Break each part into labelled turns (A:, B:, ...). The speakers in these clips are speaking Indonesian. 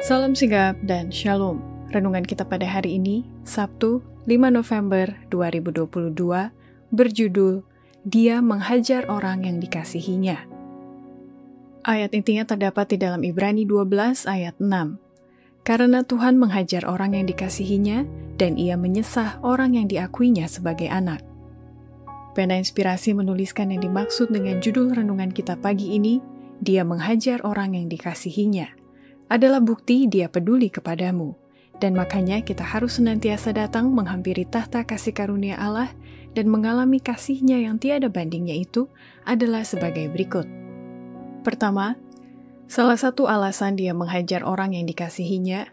A: Salam sigap dan shalom. Renungan kita pada hari ini, Sabtu 5 November 2022, berjudul Dia Menghajar Orang Yang Dikasihinya. Ayat intinya terdapat di dalam Ibrani 12 ayat 6. Karena Tuhan menghajar orang yang dikasihinya, dan ia menyesah orang yang diakuinya sebagai anak. Pena Inspirasi menuliskan yang dimaksud dengan judul renungan kita pagi ini, Dia Menghajar Orang Yang Dikasihinya adalah bukti dia peduli kepadamu. Dan makanya kita harus senantiasa datang menghampiri tahta kasih karunia Allah dan mengalami kasihnya yang tiada bandingnya itu adalah sebagai berikut. Pertama, salah satu alasan dia menghajar orang yang dikasihinya,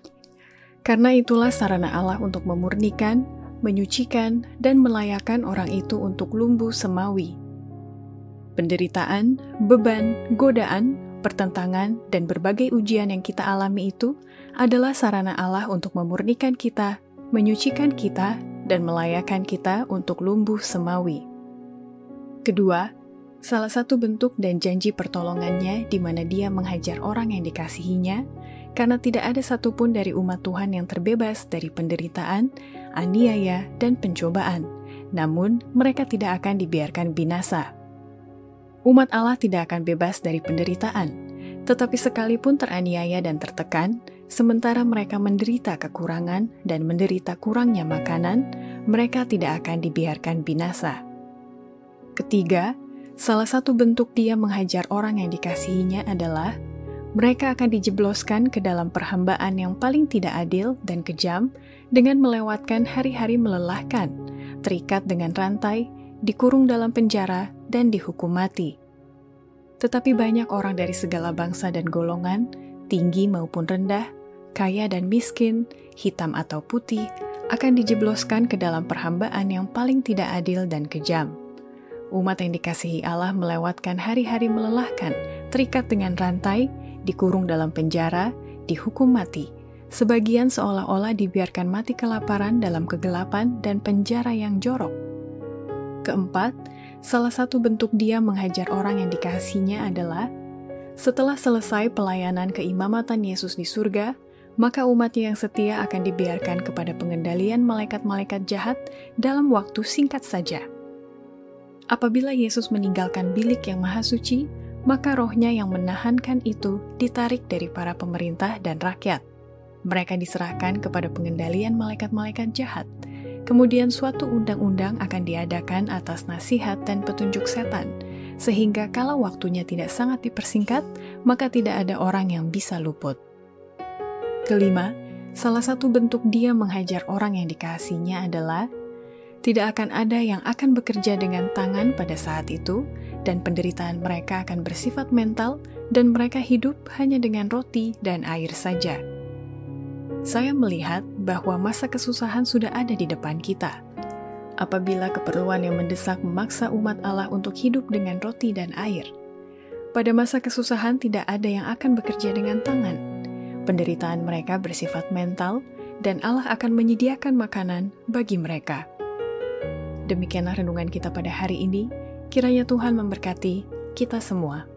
A: karena itulah sarana Allah untuk memurnikan, menyucikan, dan melayakan orang itu untuk lumbu semawi. Penderitaan, beban, godaan, pertentangan, dan berbagai ujian yang kita alami itu adalah sarana Allah untuk memurnikan kita, menyucikan kita, dan melayakan kita untuk lumbuh semawi. Kedua, salah satu bentuk dan janji pertolongannya di mana dia menghajar orang yang dikasihinya, karena tidak ada satupun dari umat Tuhan yang terbebas dari penderitaan, aniaya, dan pencobaan. Namun, mereka tidak akan dibiarkan binasa umat Allah tidak akan bebas dari penderitaan, tetapi sekalipun teraniaya dan tertekan, sementara mereka menderita kekurangan dan menderita kurangnya makanan, mereka tidak akan dibiarkan binasa. Ketiga, salah satu bentuk dia menghajar orang yang dikasihinya adalah mereka akan dijebloskan ke dalam perhambaan yang paling tidak adil dan kejam dengan melewatkan hari-hari melelahkan, terikat dengan rantai, dikurung dalam penjara, dan dihukum mati. Tetapi banyak orang dari segala bangsa dan golongan, tinggi maupun rendah, kaya dan miskin, hitam atau putih, akan dijebloskan ke dalam perhambaan yang paling tidak adil dan kejam. Umat yang dikasihi Allah melewatkan hari-hari melelahkan, terikat dengan rantai, dikurung dalam penjara, dihukum mati. Sebagian seolah-olah dibiarkan mati kelaparan dalam kegelapan dan penjara yang jorok. Keempat, salah satu bentuk dia menghajar orang yang dikasihnya adalah setelah selesai pelayanan keimamatan Yesus di surga, maka umatnya yang setia akan dibiarkan kepada pengendalian malaikat-malaikat jahat dalam waktu singkat saja. Apabila Yesus meninggalkan bilik yang maha suci, maka rohnya yang menahankan itu ditarik dari para pemerintah dan rakyat. Mereka diserahkan kepada pengendalian malaikat-malaikat jahat, Kemudian suatu undang-undang akan diadakan atas nasihat dan petunjuk setan, sehingga kalau waktunya tidak sangat dipersingkat, maka tidak ada orang yang bisa luput. Kelima, salah satu bentuk dia menghajar orang yang dikasihnya adalah tidak akan ada yang akan bekerja dengan tangan pada saat itu, dan penderitaan mereka akan bersifat mental, dan mereka hidup hanya dengan roti dan air saja. Saya melihat bahwa masa kesusahan sudah ada di depan kita. Apabila keperluan yang mendesak memaksa umat Allah untuk hidup dengan roti dan air, pada masa kesusahan tidak ada yang akan bekerja dengan tangan. Penderitaan mereka bersifat mental, dan Allah akan menyediakan makanan bagi mereka. Demikianlah renungan kita pada hari ini. Kiranya Tuhan memberkati kita semua.